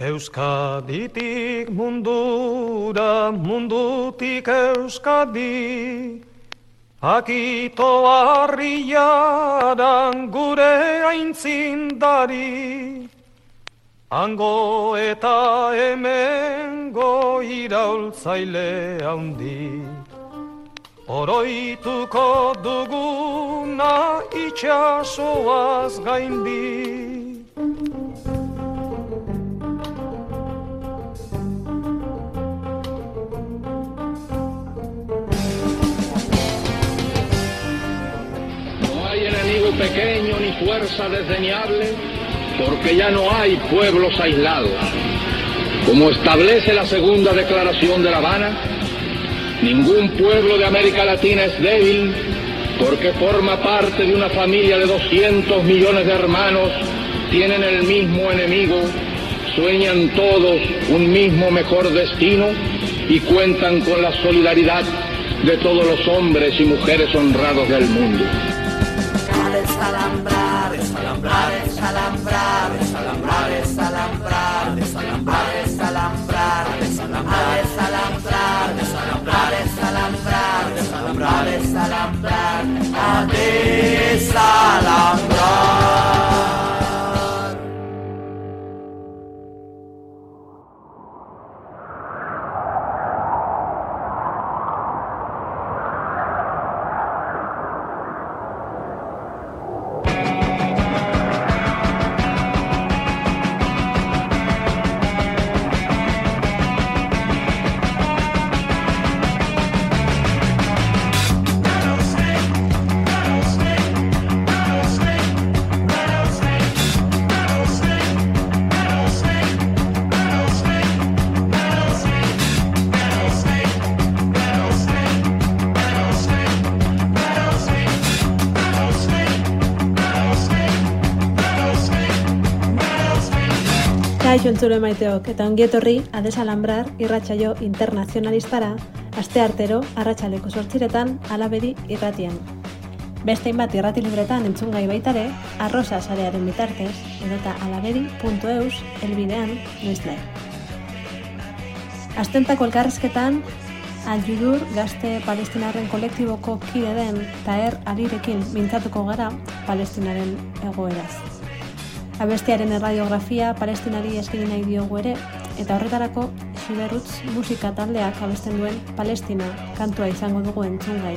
Euskaditik mundura, mundutik euskadi, akito harriaran gure aintzindari, ango eta hemengo iraultzaile handi. Oroituko duguna itxasoaz gaindi. Fuerza desdeñable, porque ya no hay pueblos aislados. Como establece la segunda declaración de La Habana, ningún pueblo de América Latina es débil porque forma parte de una familia de 200 millones de hermanos, tienen el mismo enemigo, sueñan todos un mismo mejor destino y cuentan con la solidaridad de todos los hombres y mujeres honrados del mundo desalambrar, desalambrar, desalambrar, desalambrar, desalambrar, desalambrar, desalambrar, desalambrar, desalambrar, desalambrar, desalambrar, desalambrar, desalambrar, Kaixo entzure maiteok, eta ongietorri adesalambrar irratsaio internazionalistara, aste artero, arratsaleko sortziretan, alabedi irratian. Beste bat irrati libretan entzun gai baitare, arrosa sarearen bitartez, edota alabedi.eus elbidean noizle. Astentako elkarrezketan, Aljudur gazte palestinaren kolektiboko kide den taer alirekin mintzatuko gara palestinaren egoeraz abestiaren erradiografia palestinari eskini nahi diogu ere, eta horretarako Siberutz musika taldeak abesten duen Palestina kantua izango dugu entzungai.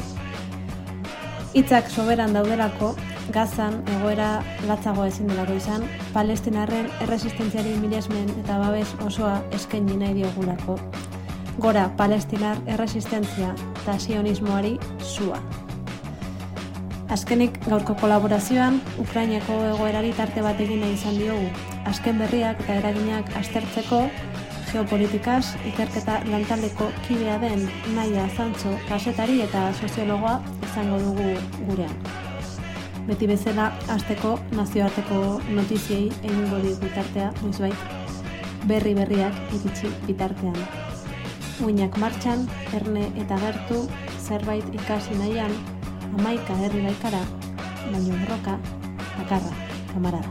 Hitzak soberan daudelako, gazan egoera latzago ezin delako izan, palestinarren erresistentziari milesmen eta babes osoa eskaini nahi diogulako. Gora palestinar erresistentzia eta sionismoari zua. Azkenik gaurko kolaborazioan, Ukrainako egoerari tarte bat egin nahi izan diogu. Azken berriak eta eraginak aztertzeko, geopolitikaz, ikerketa lantaldeko kidea den naia zantzo kasetari eta soziologoa izango dugu gurean. Beti bezala, azteko nazioarteko notiziei egingo di bitartea, noizbait, berri berriak iritsi bitartean. Uinak martxan, erne eta gertu, zerbait ikasi nahian, Jamaica de Riva Alcará, Bañón Roca, Macarra, Camarada.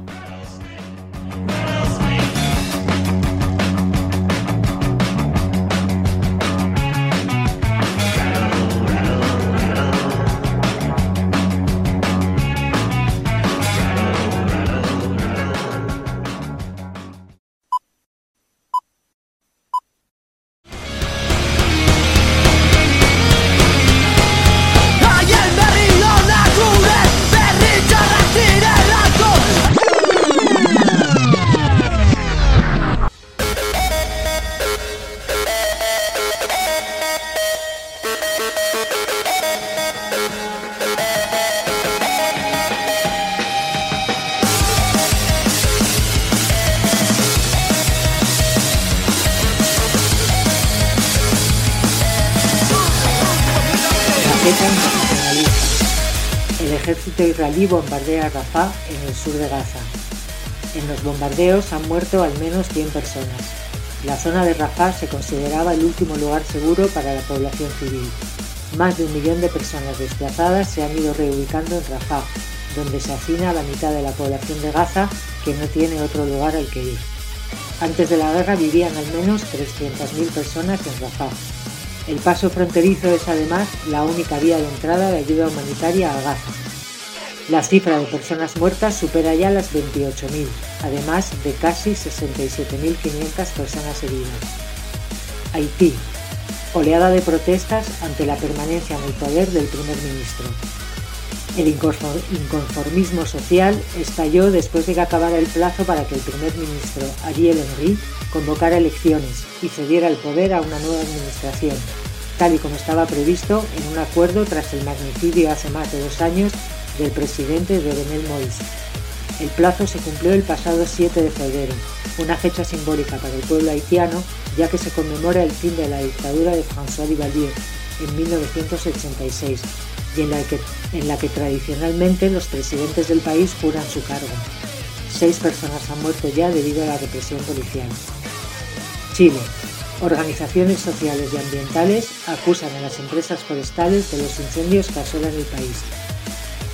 Ejército israelí bombardea Rafah en el sur de Gaza. En los bombardeos han muerto al menos 100 personas. La zona de Rafah se consideraba el último lugar seguro para la población civil. Más de un millón de personas desplazadas se han ido reubicando en Rafah, donde se hacina la mitad de la población de Gaza que no tiene otro lugar al que ir. Antes de la guerra vivían al menos 300.000 personas en Rafah. El paso fronterizo es además la única vía de entrada de ayuda humanitaria a Gaza. La cifra de personas muertas supera ya las 28.000, además de casi 67.500 personas heridas. Haití. Oleada de protestas ante la permanencia en el poder del primer ministro. El inconformismo social estalló después de que acabara el plazo para que el primer ministro Ariel Henry convocara elecciones y cediera el poder a una nueva administración, tal y como estaba previsto en un acuerdo tras el magnicidio hace más de dos años del presidente Jovenel Moïse. El plazo se cumplió el pasado 7 de febrero, una fecha simbólica para el pueblo haitiano, ya que se conmemora el fin de la dictadura de François Duvalier en 1986 y en la, que, en la que tradicionalmente los presidentes del país juran su cargo. Seis personas han muerto ya debido a la represión policial. Chile. Organizaciones sociales y ambientales acusan a las empresas forestales de los incendios que asolan el país.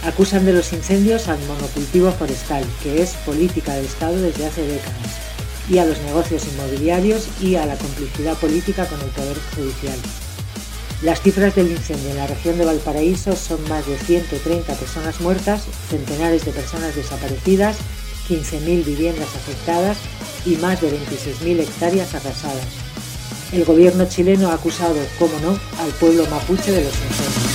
Acusan de los incendios al monocultivo forestal, que es política del Estado desde hace décadas, y a los negocios inmobiliarios y a la complicidad política con el Poder Judicial. Las cifras del incendio en la región de Valparaíso son más de 130 personas muertas, centenares de personas desaparecidas, 15.000 viviendas afectadas y más de 26.000 hectáreas arrasadas. El gobierno chileno ha acusado, como no, al pueblo mapuche de los incendios.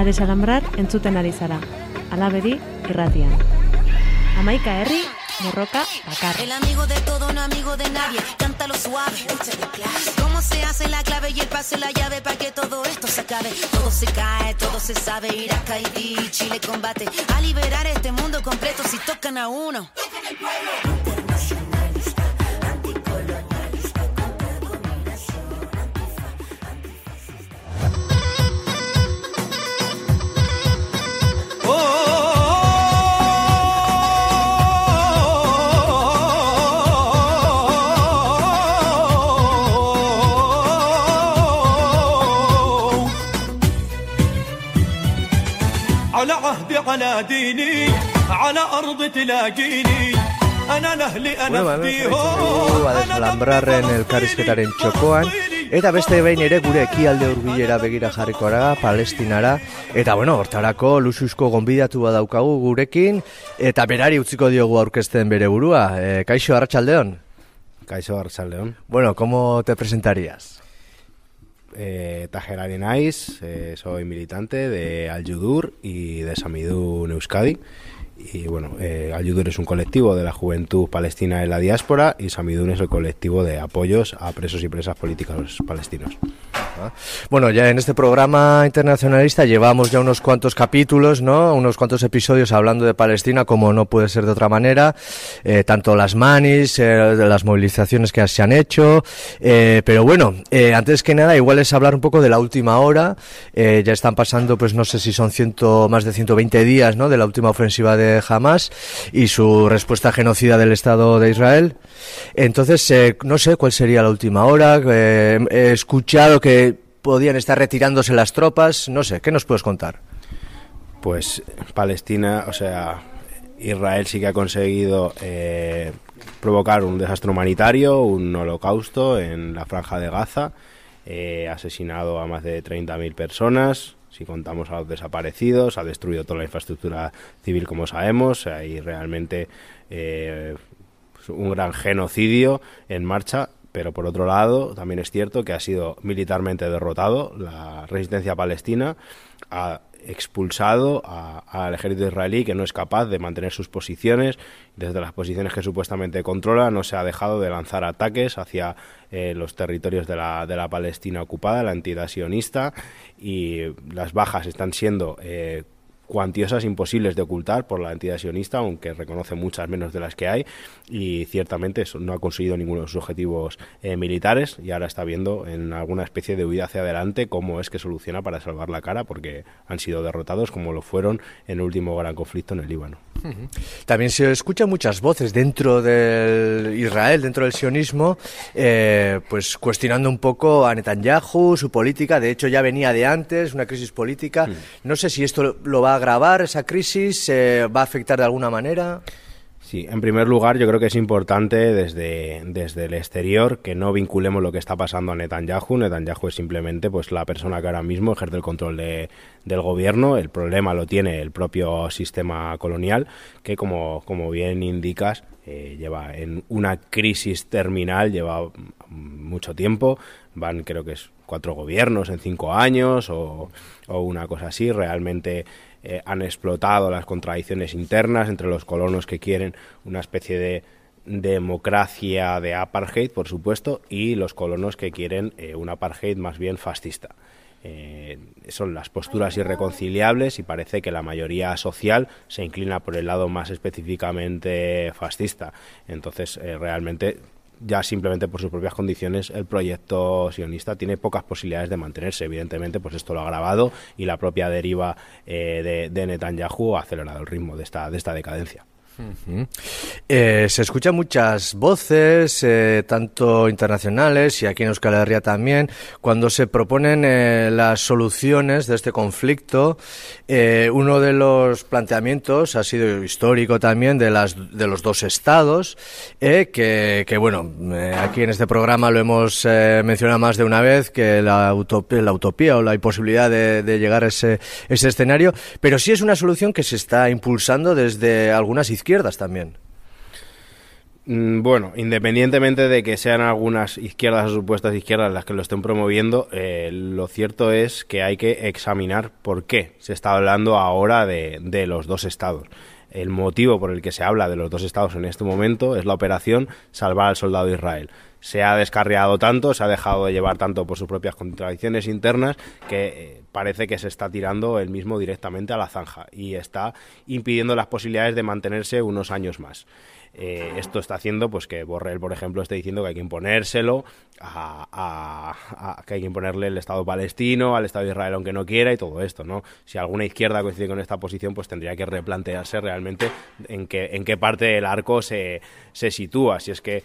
A desalambrar entzuten ari zara. Alabedi irratian. Amaika herri, morroka bakar. El amigo de todo, no amigo de nadie. Cántalo suave. ¿Cómo se hace la clave y el pase la llave para que todo esto se acabe? Todo se cae, todo se sabe. Irak, Haití, Chile combate. A liberar este mundo completo si tocan a uno. Internacionalista, على عهدي على ديني على أرض تلاقيني أنا لأهلي أنا Bueno, ba, hemen فديهم jarraitzen dugu adesalambrarren elkarrizketaren txokoan Eta beste behin ere gure ekialde hurbilera begira jarriko gara, palestinara Eta bueno, hortarako lusuzko gonbidatu daukagu gurekin Eta berari utziko diogu aurkezten bere burua e, Kaixo, Arratxaldeon Kaixo Arratsaldeon. Bueno, ¿cómo te presentarías? Eh, Tajerari Naiz, eh, soy militante de Al-Yudur y de Samidun Euskadi. Y bueno, eh, Al-Yudur es un colectivo de la juventud palestina en la diáspora y Samidun es el colectivo de apoyos a presos y presas políticos palestinos. Ajá. Bueno, ya en este programa internacionalista llevamos ya unos cuantos capítulos, ¿no? Unos cuantos episodios hablando de Palestina, como no puede ser de otra manera. Eh, tanto las manis, eh, las movilizaciones que se han hecho. Eh, pero bueno, antes que nada, igual es hablar un poco de la última hora. Ya están pasando, pues no sé si son ciento, más de 120 días, ¿no? De la última ofensiva de Hamas y su respuesta genocida del Estado de Israel. Entonces, eh, no sé cuál sería la última hora. eh, he escuchado que podían estar retirándose las tropas. No sé, ¿qué nos puedes contar? Pues Palestina, o sea, Israel sí que ha conseguido eh, provocar un desastre humanitario, un holocausto en la franja de Gaza, eh, asesinado a más de 30.000 personas, si contamos a los desaparecidos, ha destruido toda la infraestructura civil como sabemos, hay realmente eh, un gran genocidio en marcha, pero por otro lado también es cierto que ha sido militarmente derrotado la resistencia palestina, ha expulsado al ejército israelí que no es capaz de mantener sus posiciones. Desde las posiciones que supuestamente controla no se ha dejado de lanzar ataques hacia eh, los territorios de la, de la Palestina ocupada la entidad sionista y las bajas están siendo eh, cuantiosas imposibles de ocultar por la entidad sionista, aunque reconoce muchas menos de las que hay, y ciertamente eso, no ha conseguido ninguno de sus objetivos eh, militares y ahora está viendo en alguna especie de huida hacia adelante cómo es que soluciona para salvar la cara, porque han sido derrotados como lo fueron en el último gran conflicto en el Líbano. También se escuchan muchas voces dentro del Israel, dentro del sionismo, eh, pues cuestionando un poco a Netanyahu, su política. De hecho, ya venía de antes, una crisis política. Mm. No sé si esto lo va a agravar, esa crisis, eh, va a afectar de alguna manera. Sí, en primer lugar, yo creo que es importante desde, desde el exterior que no vinculemos lo que está pasando a Netanyahu. Netanyahu es simplemente pues la persona que ahora mismo ejerce el control de, del gobierno. El problema lo tiene el propio sistema colonial, que como, como bien indicas, eh, lleva en una crisis terminal, lleva mucho tiempo. Van, creo que es cuatro gobiernos en cinco años o, o una cosa así. Realmente eh, han explotado las contradicciones internas entre los colonos que quieren una especie de democracia de apartheid, por supuesto, y los colonos que quieren eh, un apartheid más bien fascista. Eh, son las posturas irreconciliables y parece que la mayoría social se inclina por el lado más específicamente fascista. Entonces, realmente ya simplemente por sus propias condiciones el proyecto sionista tiene pocas posibilidades de mantenerse. Evidentemente, pues esto lo ha agravado y la propia deriva eh, de, de Netanyahu ha acelerado el ritmo de esta, de esta decadencia. Eh, se escuchan muchas voces, eh, tanto internacionales y aquí en Euskal Herria también, cuando se proponen eh, las soluciones de este conflicto. uno de los planteamientos ha sido histórico también de, las, de los dos estados, que, que, bueno, aquí en este programa lo hemos mencionado más de una vez, que la utopía, la utopía o la imposibilidad de, de llegar a ese, ese escenario, pero sí es una solución que se está impulsando desde algunas izquierdas también. Mm, bueno, independientemente de que sean algunas izquierdas o supuestas izquierdas las que lo estén promoviendo, eh, lo cierto es que hay que examinar por qué se está hablando ahora de, de los dos estados. El motivo por el que se habla de los dos estados en este momento es la operación Salvar al Soldado de Israel se ha descarriado tanto, se ha dejado de llevar tanto por sus propias contradicciones internas que eh, parece que se está tirando el mismo directamente a la zanja y está impidiendo las posibilidades de mantenerse unos años más. Eh, esto está haciendo pues que Borrell, por ejemplo, esté diciendo que hay que imponérselo, a, que hay que imponerle el Estado palestino, al Estado de Israel aunque no quiera y todo esto, ¿no? Si alguna izquierda coincide con esta posición, pues tendría que replantearse realmente en qué, en qué parte del arco se, se sitúa, si es que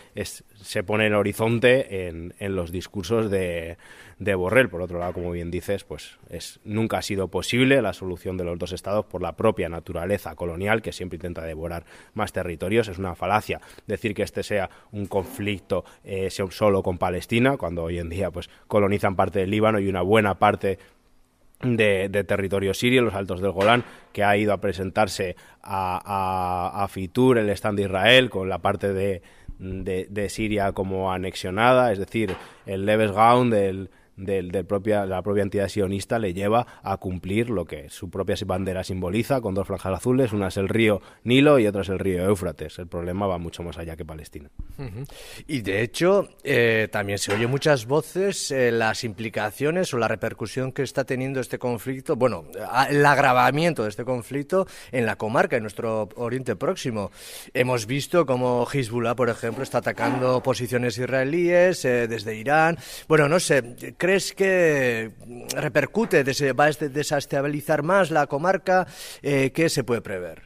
se pone el horizonte en, en los discursos de, de Borrell. Por otro lado, como bien dices, pues es, nunca ha sido posible la solución de los dos estados por la propia naturaleza colonial que siempre intenta devorar más territorios. Es una falacia decir que este sea un conflicto eh, solo con Palestina, cuando hoy en día pues colonizan parte del Líbano y una buena parte de, territorio sirio, los altos del Golán, que ha ido a presentarse a, Fitur, el stand de Israel, con la parte de, de, Siria como anexionada, es decir, el Lebesgaun del del, propia, la propia entidad sionista le lleva a cumplir lo que su propia bandera simboliza con dos franjas azules, una es el río Nilo y otra es el río Éufrates. El problema va mucho más allá que Palestina. Y de hecho, eh, también se oye muchas voces eh, las implicaciones o la repercusión que está teniendo este conflicto, bueno, el agravamiento de este conflicto en la comarca, en nuestro Oriente Próximo. Hemos visto como Hezbollah, por ejemplo, está atacando posiciones israelíes eh, desde Irán. Bueno, no sé, ¿Crees que repercute, va a desestabilizar más la comarca? Eh, ¿Qué se puede prever?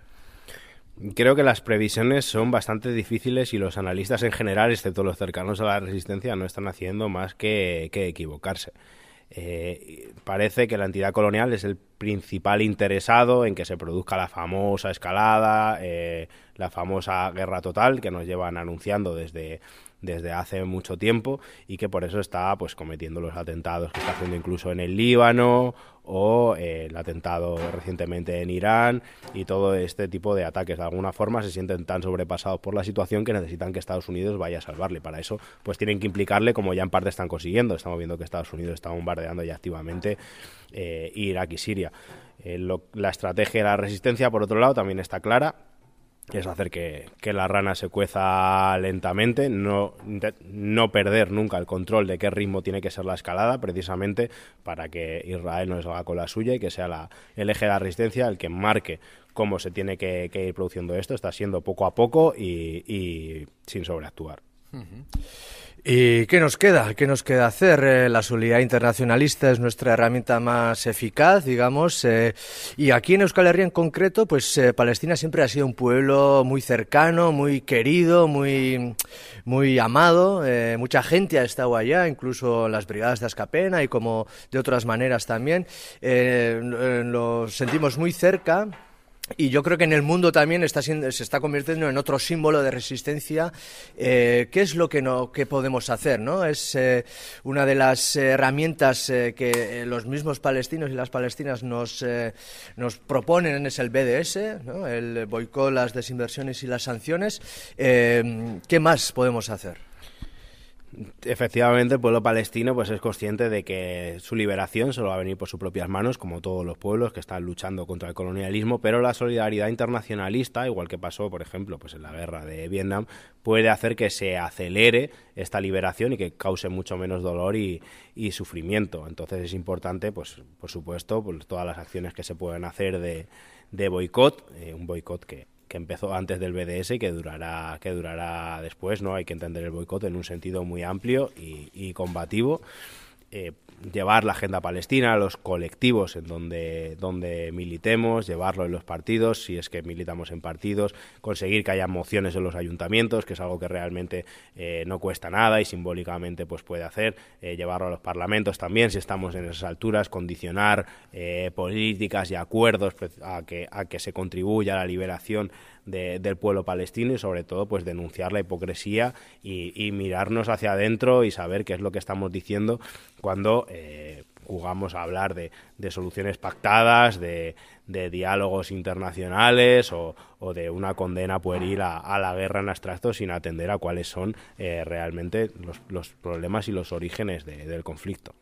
Creo que las previsiones son bastante difíciles y los analistas en general, excepto los cercanos a la resistencia, no están haciendo más que, equivocarse. Eh, parece que la entidad colonial es el principal interesado en que se produzca la famosa escalada, eh, la famosa guerra total que nos llevan anunciando desde desde hace mucho tiempo y que por eso está pues cometiendo los atentados que está haciendo incluso en el Líbano o eh, el atentado recientemente en Irán y todo este tipo de ataques. De alguna forma se sienten tan sobrepasados por la situación que necesitan que Estados Unidos vaya a salvarle. Para eso pues tienen que implicarle como ya en parte están consiguiendo. Estamos viendo que Estados Unidos está bombardeando ya activamente eh, Irak y Siria Eh, la estrategia de la resistencia, por otro lado, también está clara es hacer que, que la rana se cueza lentamente, no, no perder nunca el control de qué ritmo tiene que ser la escalada, precisamente para que Israel no salga con la suya y que sea la- el eje de la resistencia el que marque cómo se tiene que, ir produciendo esto. Está siendo poco a poco y sin sobreactuar. ¿Y qué nos queda? ¿Qué nos queda hacer? Eh, la solidaridad internacionalista es nuestra herramienta más eficaz, digamos, eh, y aquí en Euskal Herria en concreto, pues eh, Palestina siempre ha sido un pueblo muy cercano, muy querido, muy, muy amado. mucha gente ha estado allá, incluso las brigadas de Azcapena y como de otras maneras también. Lo sentimos muy cerca. Y yo creo que en el mundo también está siendo, se está convirtiendo en otro símbolo de resistencia. Eh, ¿Qué es lo que, no, que podemos hacer? ¿no? Es eh, una de las herramientas eh, que los mismos palestinos y las palestinas nos, nos proponen, es el BDS, ¿no? el boicot, las desinversiones y las sanciones. ¿Qué más podemos hacer? Efectivamente, el pueblo palestino pues es consciente de que su liberación solo va a venir por sus propias manos, como todos los pueblos que están luchando contra el colonialismo, pero la solidaridad internacionalista, igual que pasó, por ejemplo, pues en la guerra de Vietnam, puede hacer que se acelere esta liberación y que cause mucho menos dolor y, sufrimiento. Entonces es importante, pues por supuesto, pues, todas las acciones que se pueden hacer de, de boicot, eh, un boicot que que empezó antes del BDS y que durará, que durará después, ¿no? Hay que entender el boicot en un sentido muy amplio y, combativo. Eh, llevar la agenda palestina a los colectivos en donde, donde militemos, llevarlo en los partidos, si es que militamos en partidos, conseguir que haya mociones en los ayuntamientos, que es algo que realmente eh, no cuesta nada y simbólicamente pues puede hacer, eh, llevarlo a los parlamentos también, si estamos en esas alturas, condicionar eh, políticas y acuerdos pues, a que, a que se contribuya a la liberación de, del pueblo palestino y sobre todo pues denunciar la hipocresía y, mirarnos hacia adentro y saber qué es lo que estamos diciendo cuando eh, jugamos a hablar de, de soluciones pactadas, de, de diálogos internacionales o, o, de una condena pueril a, a, la guerra en abstracto sin atender a cuáles son eh, realmente los, los, problemas y los orígenes de, del conflicto.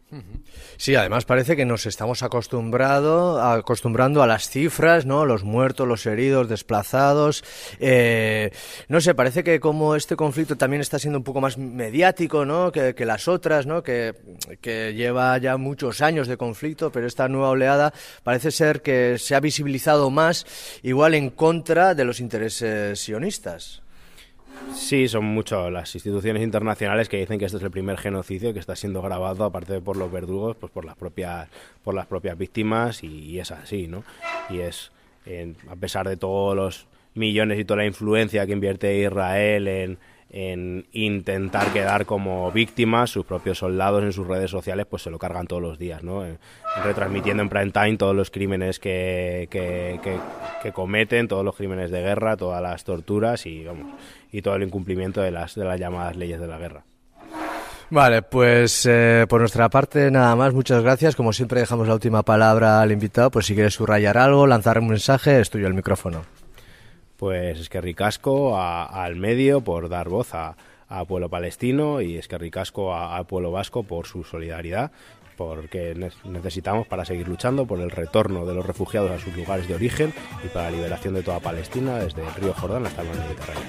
Sí, además parece que nos estamos acostumbrado, acostumbrando a las cifras, ¿no? Los muertos, los heridos, desplazados. Eh, no sé, parece que como este conflicto también está siendo un poco más mediático, ¿no? Que, las otras, ¿no? Que, que, lleva ya muchos años de conflicto, pero esta nueva oleada parece ser que se ha visibilizado más, igual en contra de los intereses sionistas. Sí, son mucho las instituciones internacionales que dicen que este es el primer genocidio que está siendo grabado, aparte de por los verdugos, pues por las propias, por las propias víctimas y, es así, ¿no? Y es, a pesar de todos los millones y toda la influencia que invierte Israel en, en intentar quedar como víctimas, sus propios soldados en sus redes sociales pues se lo cargan todos los días, ¿no? En, retransmitiendo en prime time todos los crímenes que, que, cometen, todos los crímenes de guerra, todas las torturas y vamos y todo el incumplimiento de las de las llamadas leyes de la guerra. Vale, pues eh, por nuestra parte nada más, muchas gracias. Como siempre dejamos la última palabra al invitado, pues si quieres subrayar algo, lanzar un mensaje, es tuyo el micrófono. Pues es que ricasco a, al medio por dar voz a, a pueblo palestino y es que ricasco al pueblo vasco por su solidaridad porque necesitamos para seguir luchando por el retorno de los refugiados a sus lugares de origen y para la liberación de toda Palestina desde el río Jordán hasta el mar Mediterráneo.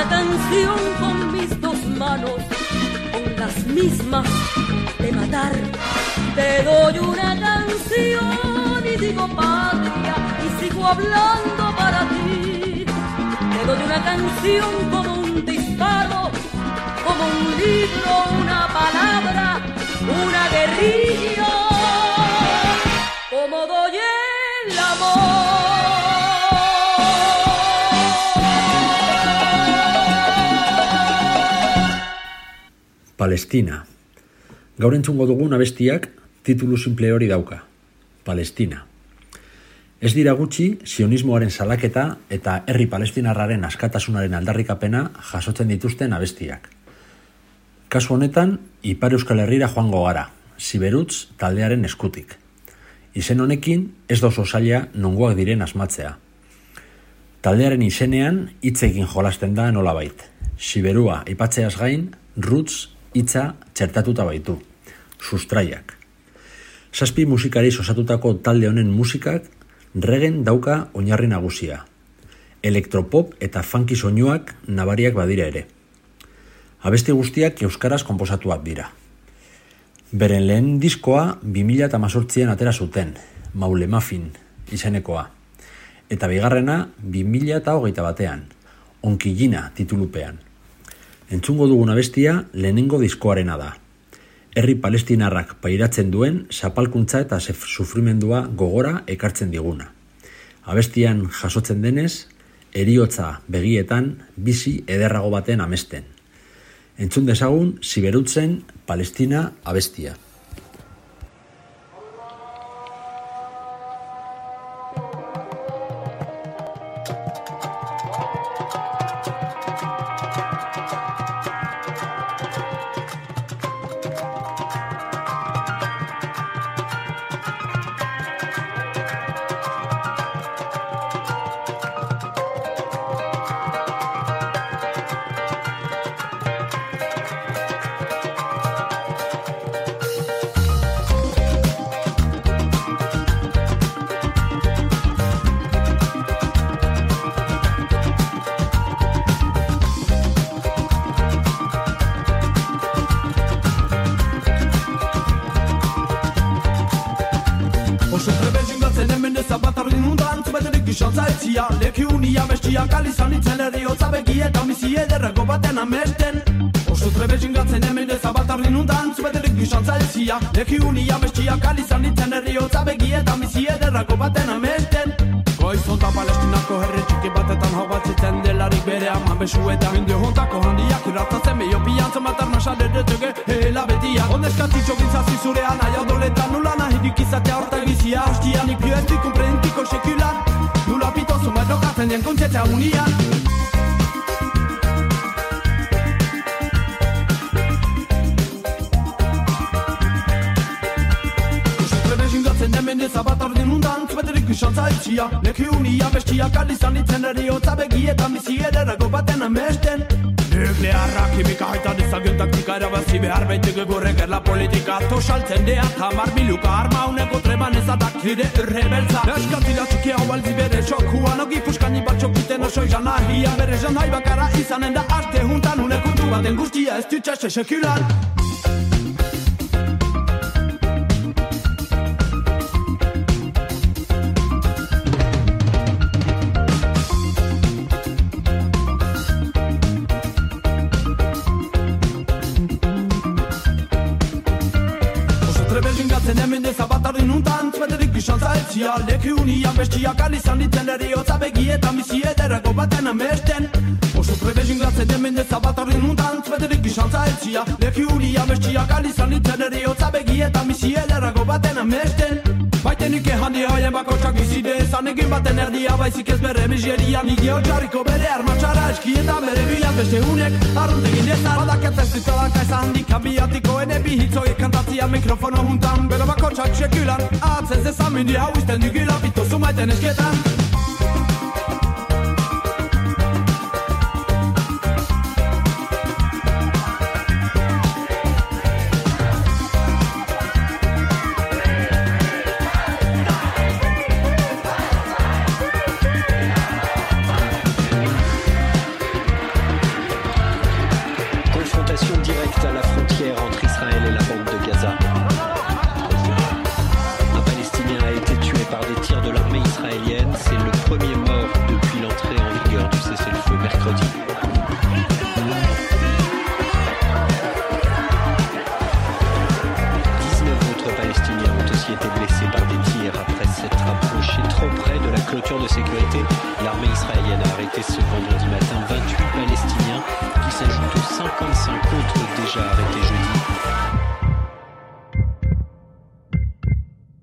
Una canción con mis dos manos, con las mismas de matar. Te doy una canción y digo patria y sigo hablando para ti. Te doy una canción como un disparo, como un libro, una palabra, una guerrilla, Palestina. Gaur entzungo dugun abestiak titulu simple hori dauka. Palestina. Ez dira gutxi, sionismoaren salaketa eta herri palestinarraren askatasunaren aldarrikapena jasotzen dituzten abestiak. Kasu honetan, Ipar Euskal Herrira joango gara, Siberutz taldearen eskutik. Izen honekin ez da zaila nongoak diren asmatzea. Taldearen izenean hitzekin jolasten da nolabait. Siberua ipatzeaz gain, Roots hitza txertatuta baitu. Sustraiak. Zazpi musikari osatutako talde honen musikak regen dauka oinarri nagusia. Elektropop eta funky soinuak nabariak badira ere. Abesti guztiak euskaraz konposatuak dira. Beren lehen diskoa 2018an atera zuten, Maule Muffin izenekoa. Eta bigarrena 2008 batean, Onkillina titulupean. Entzungo dugun abestia lehenengo diskoarena da. Herri palestinarrak pairatzen duen zapalkuntza eta sufrimendua gogora ekartzen diguna. Abestian jasotzen denez, eriotza begietan bizi ederrago baten amesten. Entzun dezagun, Siberutzen Palestina abestia. Bestia kalizan itzen eriotza begi eta mizi ederreko baten amesten. Oso trebe jingatzen hemen ez abatarri mundan Zubeterik gizon zaitzia Leki unia bestia kalizan itzen eriotza begi eta mizi ederreko baten amesten. Goizonta palestinako herri txiki batetan hau batzitzen delarik bere aman besu eta Indio hontako handiak irratatzen meio pian Zomatar nasaderetuge hela betia. Ondeskatitxo gintzazi zurean aia doletan nula nahirik izatea horta bizia Hostia nik du comprendiko sekulan Nula pito Hartzen dien kontxe eta unia Mendez abatar den undan, zubeterik isan zaitxia Leki unia bestia, kalizan itzen eri hotza begietan Bizi ederago baten amesten nuklearra Kimika hoita dezagentak dikara bazi behar baitek egurrek erla politika. Tosaltzen dea tamar miluka arma uneko treman ezatak nire rebelza Eskantila txiki hau baldi bere txok huan ogi puskani bat txokiten oso izan ahia. Bere jan bakara izanen da arte juntan uneko du baten guztia ez dutxa sekular sozia Leki unian bestiak alizan ditzen Eri hotza begietan bizi ederako baten amesten Oso prebezin gratzen den mende zabat horri nuntan Zbeterik izantza etzia Leki unian bestiak alizan ditzen Eri hotza begietan bizi ederako baten amesten handi haien bako txak bizide Zan egin baten erdia baizik ez bere miseria. Ni geotxarriko bere armatxara eski eta bere bilan beste unek. Arruntegin dezan Badaket ez ditolan kaiza handik abiatiko ene bihitzoiek kantatzia mikrofono juntan. Bero bako txak sekulan Atzez ezan mindi hau izten dugila Bito zumaiten esketan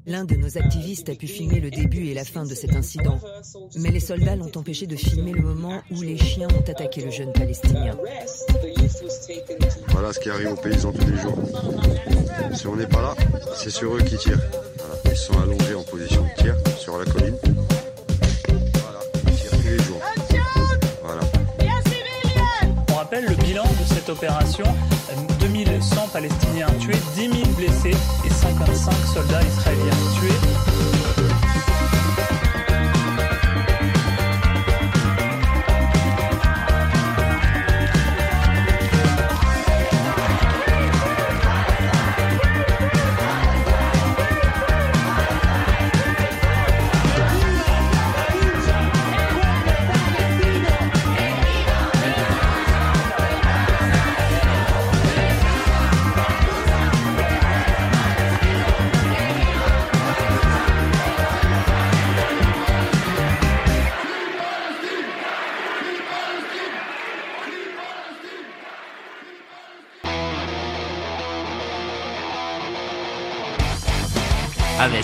L'un de nos activistes a pu filmer le début et la fin de cet incident. Mais les soldats l'ont empêché de filmer le moment où les chiens ont attaqué le jeune Palestinien. Voilà ce qui arrive aux paysans tous les jours. Si on n'est pas là, c'est sur eux qui tirent. Ils sont allongés en position de tir sur la colline. Voilà, ils tirent tous les jours. Voilà. On rappelle le bilan de cette opération 2100 Palestiniens tués, 10 000 blessés et 55 soldats israéliens tués.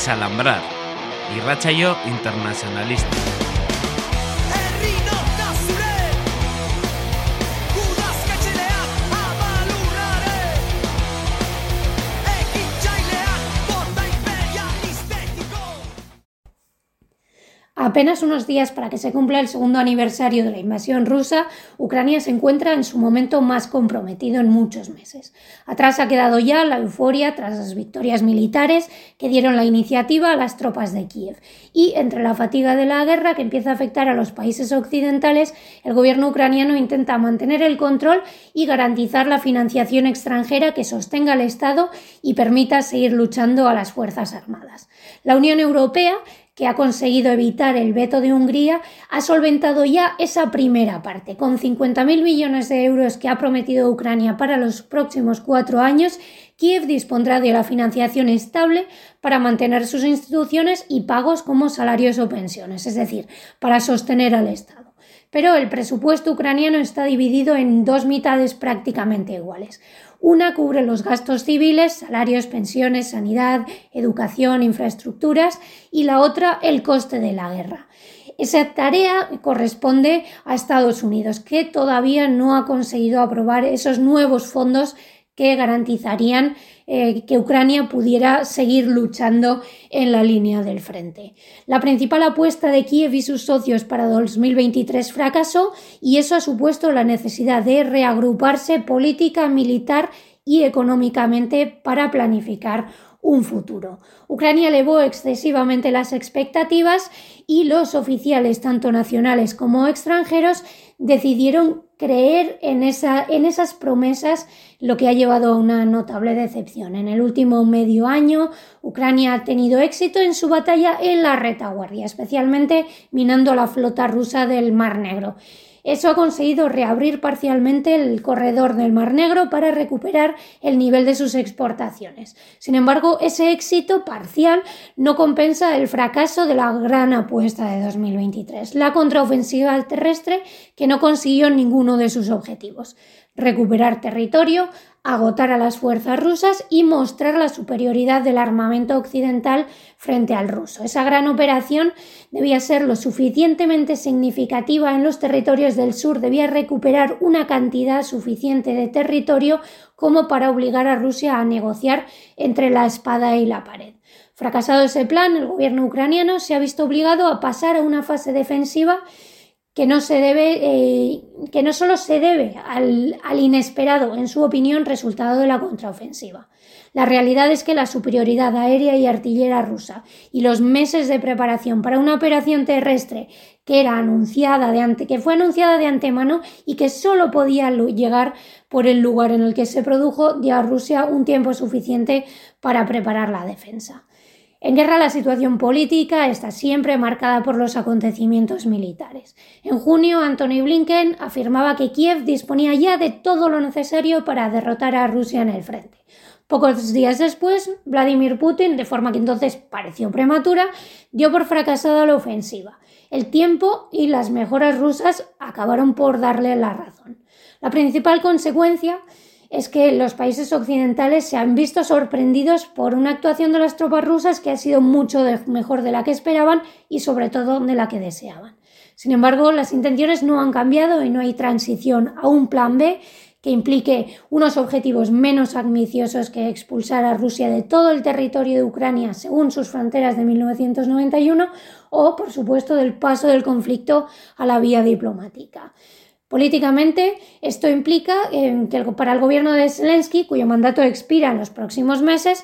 Desalambrar. Y Rachayo internacionalista. Apenas unos días para que se cumpla el segundo aniversario de la invasión rusa, Ucrania se encuentra en su momento más comprometido en muchos meses. Atrás ha quedado ya la euforia tras las victorias militares que dieron la iniciativa a las tropas de Kiev. Y entre la fatiga de la guerra que empieza a afectar a los países occidentales, el gobierno ucraniano intenta mantener el control y garantizar la financiación extranjera que sostenga al Estado y permita seguir luchando a las Fuerzas Armadas. La Unión Europea que ha conseguido evitar el veto de Hungría, ha solventado ya esa primera parte. Con 50.000 millones de euros que ha prometido Ucrania para los próximos cuatro años, Kiev dispondrá de la financiación estable para mantener sus instituciones y pagos como salarios o pensiones, es decir, para sostener al Estado. Pero el presupuesto ucraniano está dividido en dos mitades prácticamente iguales. Una cubre los gastos civiles, salarios, pensiones, sanidad, educación, infraestructuras y la otra el coste de la guerra. Esa tarea corresponde a Estados Unidos, que todavía no ha conseguido aprobar esos nuevos fondos que garantizarían eh, que Ucrania pudiera seguir luchando en la línea del frente. La principal apuesta de Kiev y sus socios para 2023 fracasó y eso ha supuesto la necesidad de reagruparse política, militar y económicamente para planificar un futuro. Ucrania elevó excesivamente las expectativas y los oficiales, tanto nacionales como extranjeros, decidieron creer en, esa, en esas promesas, lo que ha llevado a una notable decepción. En el último medio año, Ucrania ha tenido éxito en su batalla en la retaguardia, especialmente minando la flota rusa del Mar Negro. Eso ha conseguido reabrir parcialmente el corredor del Mar Negro para recuperar el nivel de sus exportaciones. Sin embargo, ese éxito parcial no compensa el fracaso de la gran apuesta de 2023, la contraofensiva terrestre que no consiguió ninguno de sus objetivos recuperar territorio, agotar a las fuerzas rusas y mostrar la superioridad del armamento occidental frente al ruso. Esa gran operación debía ser lo suficientemente significativa en los territorios del sur, debía recuperar una cantidad suficiente de territorio como para obligar a Rusia a negociar entre la espada y la pared. Fracasado ese plan, el gobierno ucraniano se ha visto obligado a pasar a una fase defensiva que no se debe, eh, que no solo se debe al, al, inesperado, en su opinión, resultado de la contraofensiva. La realidad es que la superioridad aérea y artillera rusa y los meses de preparación para una operación terrestre que era anunciada de ante, que fue anunciada de antemano y que solo podía llegar por el lugar en el que se produjo, dio a Rusia un tiempo suficiente para preparar la defensa. En guerra la situación política está siempre marcada por los acontecimientos militares. En junio, Anthony Blinken afirmaba que Kiev disponía ya de todo lo necesario para derrotar a Rusia en el frente. Pocos días después, Vladimir Putin, de forma que entonces pareció prematura, dio por fracasada la ofensiva. El tiempo y las mejoras rusas acabaron por darle la razón. La principal consecuencia es que los países occidentales se han visto sorprendidos por una actuación de las tropas rusas que ha sido mucho mejor de la que esperaban y sobre todo de la que deseaban. Sin embargo, las intenciones no han cambiado y no hay transición a un plan B que implique unos objetivos menos ambiciosos que expulsar a Rusia de todo el territorio de Ucrania según sus fronteras de 1991 o, por supuesto, del paso del conflicto a la vía diplomática. Políticamente, esto implica eh, que para el gobierno de Zelensky, cuyo mandato expira en los próximos meses,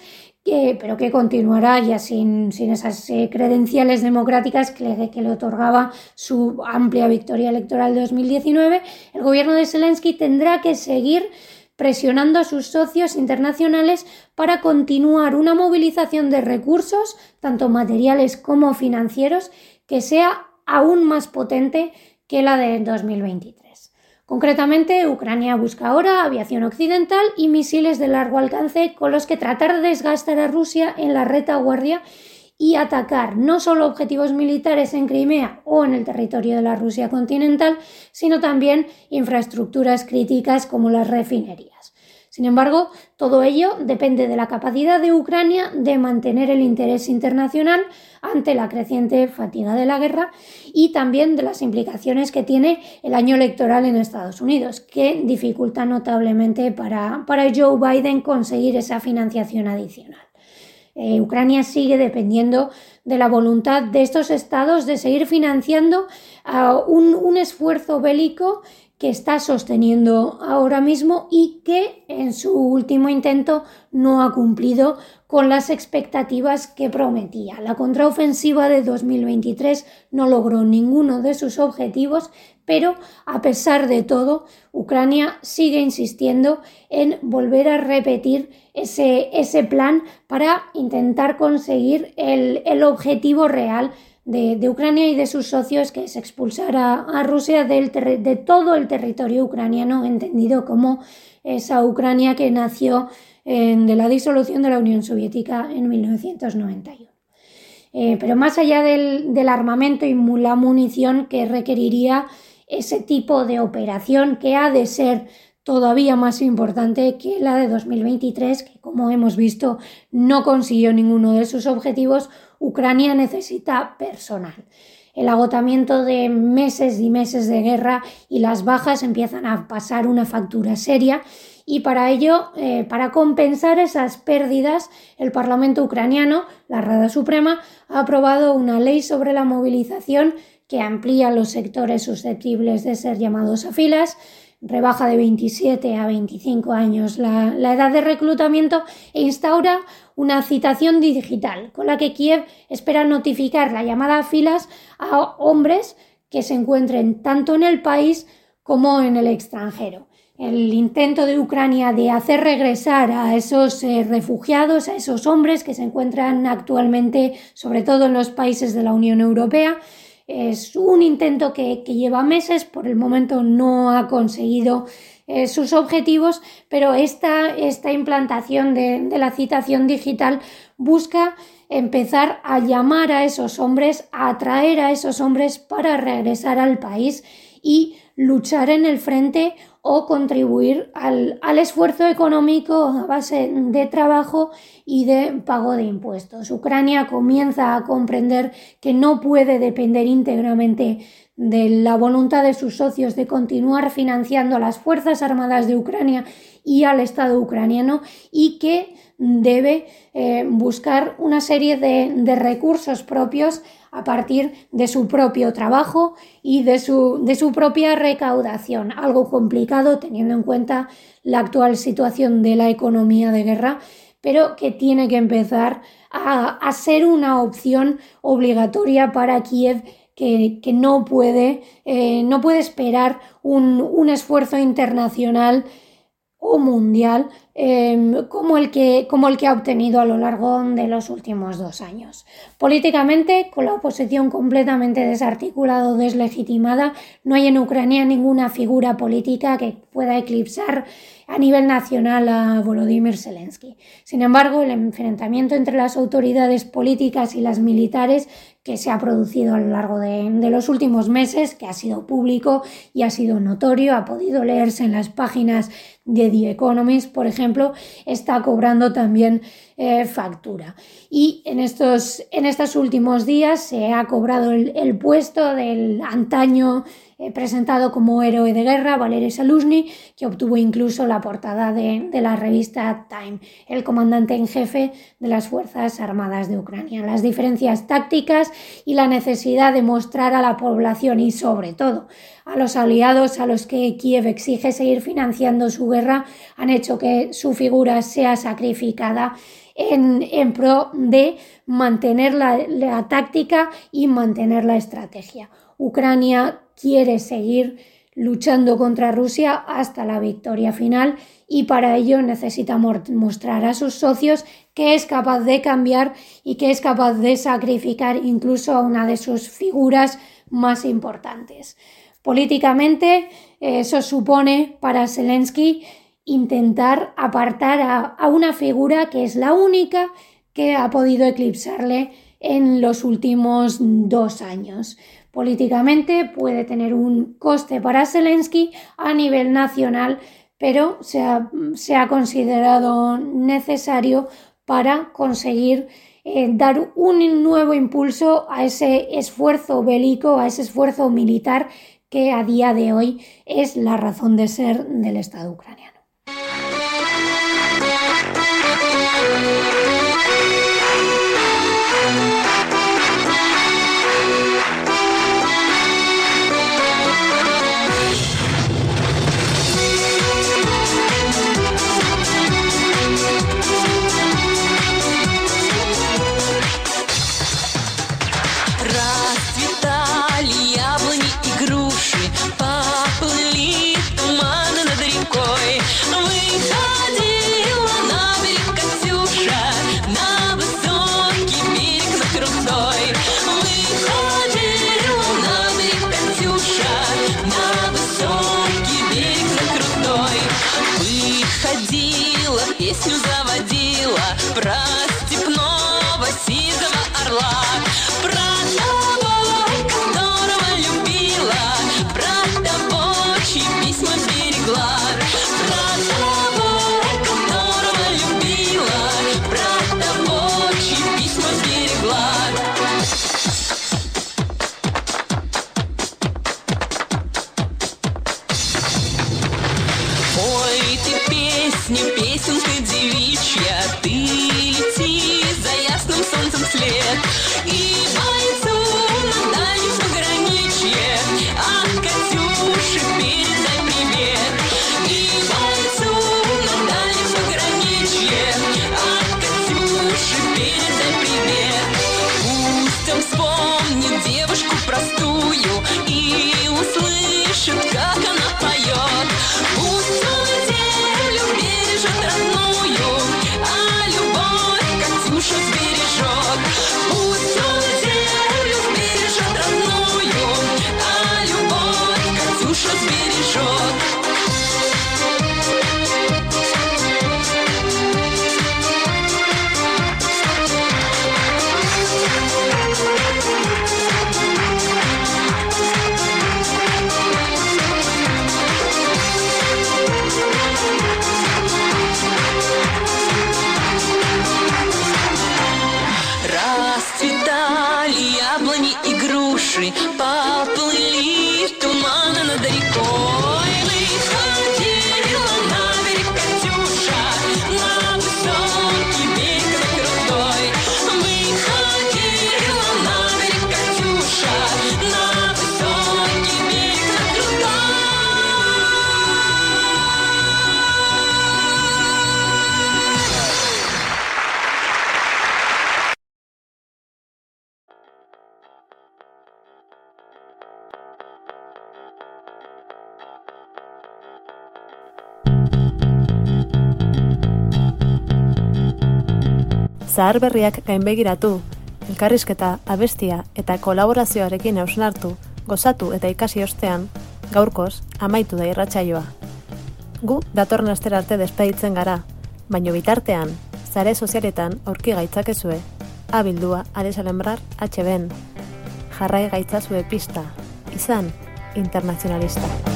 pero que continuará ya sin, esas eh, credenciales democráticas que le, que le, otorgaba su amplia victoria electoral de 2019, el gobierno de Zelensky tendrá que seguir presionando a sus socios internacionales para continuar una movilización de recursos, tanto materiales como financieros, que sea aún más potente que la de 2023. Concretamente, Ucrania busca ahora aviación occidental y misiles de largo alcance con los que tratar de desgastar a Rusia en la retaguardia y atacar no solo objetivos militares en Crimea o en el territorio de la Rusia continental, sino también infraestructuras críticas como las refinerías. Sin embargo, todo ello depende de la capacidad de Ucrania de mantener el interés internacional ante la creciente fatiga de la guerra y también de las implicaciones que tiene el año electoral en Estados Unidos, que dificulta notablemente para, Joe Biden conseguir esa financiación adicional. Eh, Ucrania sigue dependiendo de la voluntad de estos estados de seguir financiando un, un esfuerzo bélico que está sosteniendo ahora mismo y que en su último intento no ha cumplido con las expectativas que prometía. La contraofensiva de 2023 no logró ninguno de sus objetivos, pero a pesar de todo, Ucrania sigue insistiendo en volver a repetir ese, ese plan para intentar conseguir el, el objetivo real de, Ucrania y de sus socios, que es expulsar a, Rusia del de todo el territorio ucraniano, entendido como esa Ucrania que nació de la disolución de la Unión Soviética en 1991. Eh, pero más allá del, del, armamento y la munición que requeriría ese tipo de operación que ha de ser todavía más importante que la de 2023, que como hemos visto no consiguió ninguno de sus objetivos, Ucrania necesita personal. El agotamiento de meses y meses de guerra y las bajas empiezan a pasar una factura seria y para ello, eh, para compensar esas pérdidas, el Parlamento ucraniano, la Rada Suprema, ha aprobado una ley sobre la movilización que amplía los sectores susceptibles de ser llamados a filas, rebaja de 27 a 25 años la, edad de reclutamiento e instaura una citación digital con la que Kiev espera notificar la llamada a filas a hombres que se encuentren tanto en el país como en el extranjero. El intento de Ucrania de hacer regresar a esos eh, refugiados, a esos hombres que se encuentran actualmente, sobre todo en los países de la Unión Europea, es un intento que, lleva meses, por el momento no ha conseguido eh, sus objetivos, pero esta, esta implantación de, de la citación digital busca empezar a llamar a esos hombres, a atraer a esos hombres para regresar al país y luchar en el frente o contribuir al, esfuerzo económico a base de trabajo y de pago de impuestos. Ucrania comienza a comprender que no puede depender íntegramente de la voluntad de sus socios de continuar financiando a las Fuerzas Armadas de Ucrania y al Estado ucraniano y que debe eh, buscar una serie de recursos propios a partir de su propio trabajo y de su, de su propia recaudación. Algo complicado teniendo en cuenta la actual situación de la economía de guerra, pero que tiene que empezar a, ser una opción obligatoria para Kiev que, no, puede, eh, no puede esperar un, un esfuerzo internacional o mundial Em, como, el que, como el que ha obtenido a lo largo de los últimos dos años. Políticamente, con la oposición completamente desarticulada o deslegitimada, no hay en Ucrania ninguna figura política que pueda eclipsar a nivel nacional a Volodymyr Zelensky. Sin embargo, el enfrentamiento entre las autoridades políticas y las militares que se ha producido a lo largo de, los últimos meses, que ha sido público y ha sido notorio, ha podido leerse en las páginas de The Economist, por ejemplo, está cobrando también eh, factura. Y en estos, en estos últimos días se ha cobrado el puesto del antaño eh, presentado como héroe de guerra, Valery Saluzny, que obtuvo incluso la portada de, la revista Time, el comandante en jefe de las Fuerzas Armadas de Ucrania. Las diferencias tácticas y la necesidad de mostrar a la población y sobre todo a los aliados a los que Kiev exige seguir financiando su guerra han hecho que su figura sea sacrificada en, pro de mantener la, táctica y mantener la estrategia. Ucrania quiere seguir luchando contra Rusia hasta la victoria final y para ello necesita mostrar a sus socios que es capaz de cambiar y que es capaz de sacrificar incluso a una de sus figuras más importantes. Políticamente, eso supone para Zelensky intentar apartar a, una figura que es la única que ha podido eclipsarle en los últimos dos años. Políticamente puede tener un coste para Zelensky a nivel nacional, pero se ha, considerado necesario para conseguir eh, dar un nuevo impulso a ese esfuerzo bélico, a ese esfuerzo militar que a día de hoy es la razón de ser del Estado ucraniano. девушку простую. zahar berriak gainbegiratu, elkarrizketa, abestia eta kolaborazioarekin eusen gozatu eta ikasi ostean, gaurkoz, amaitu da irratsaioa. Gu datorren astera arte despeditzen gara, baino bitartean, zare sozialetan aurki gaitzakezue, abildua adesalembrar HBN. Jarrai gaitzazue pista, izan. Internazionalista.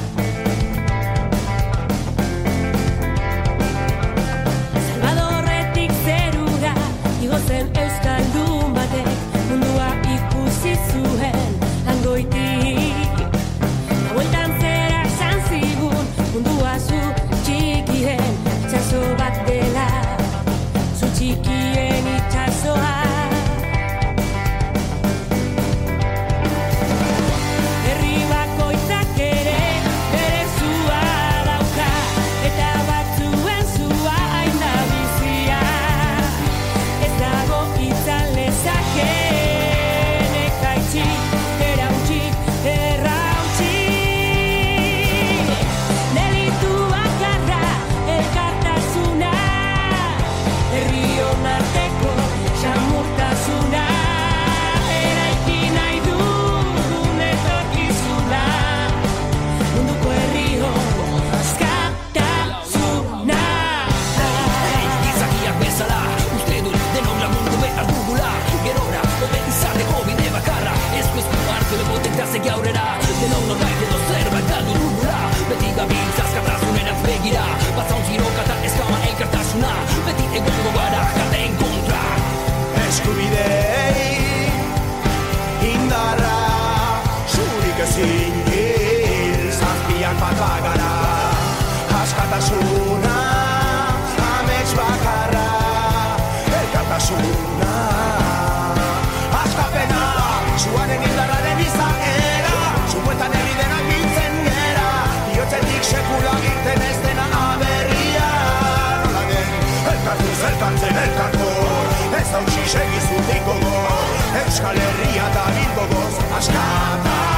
egingo goz Euskal Herria da bilbo Askata.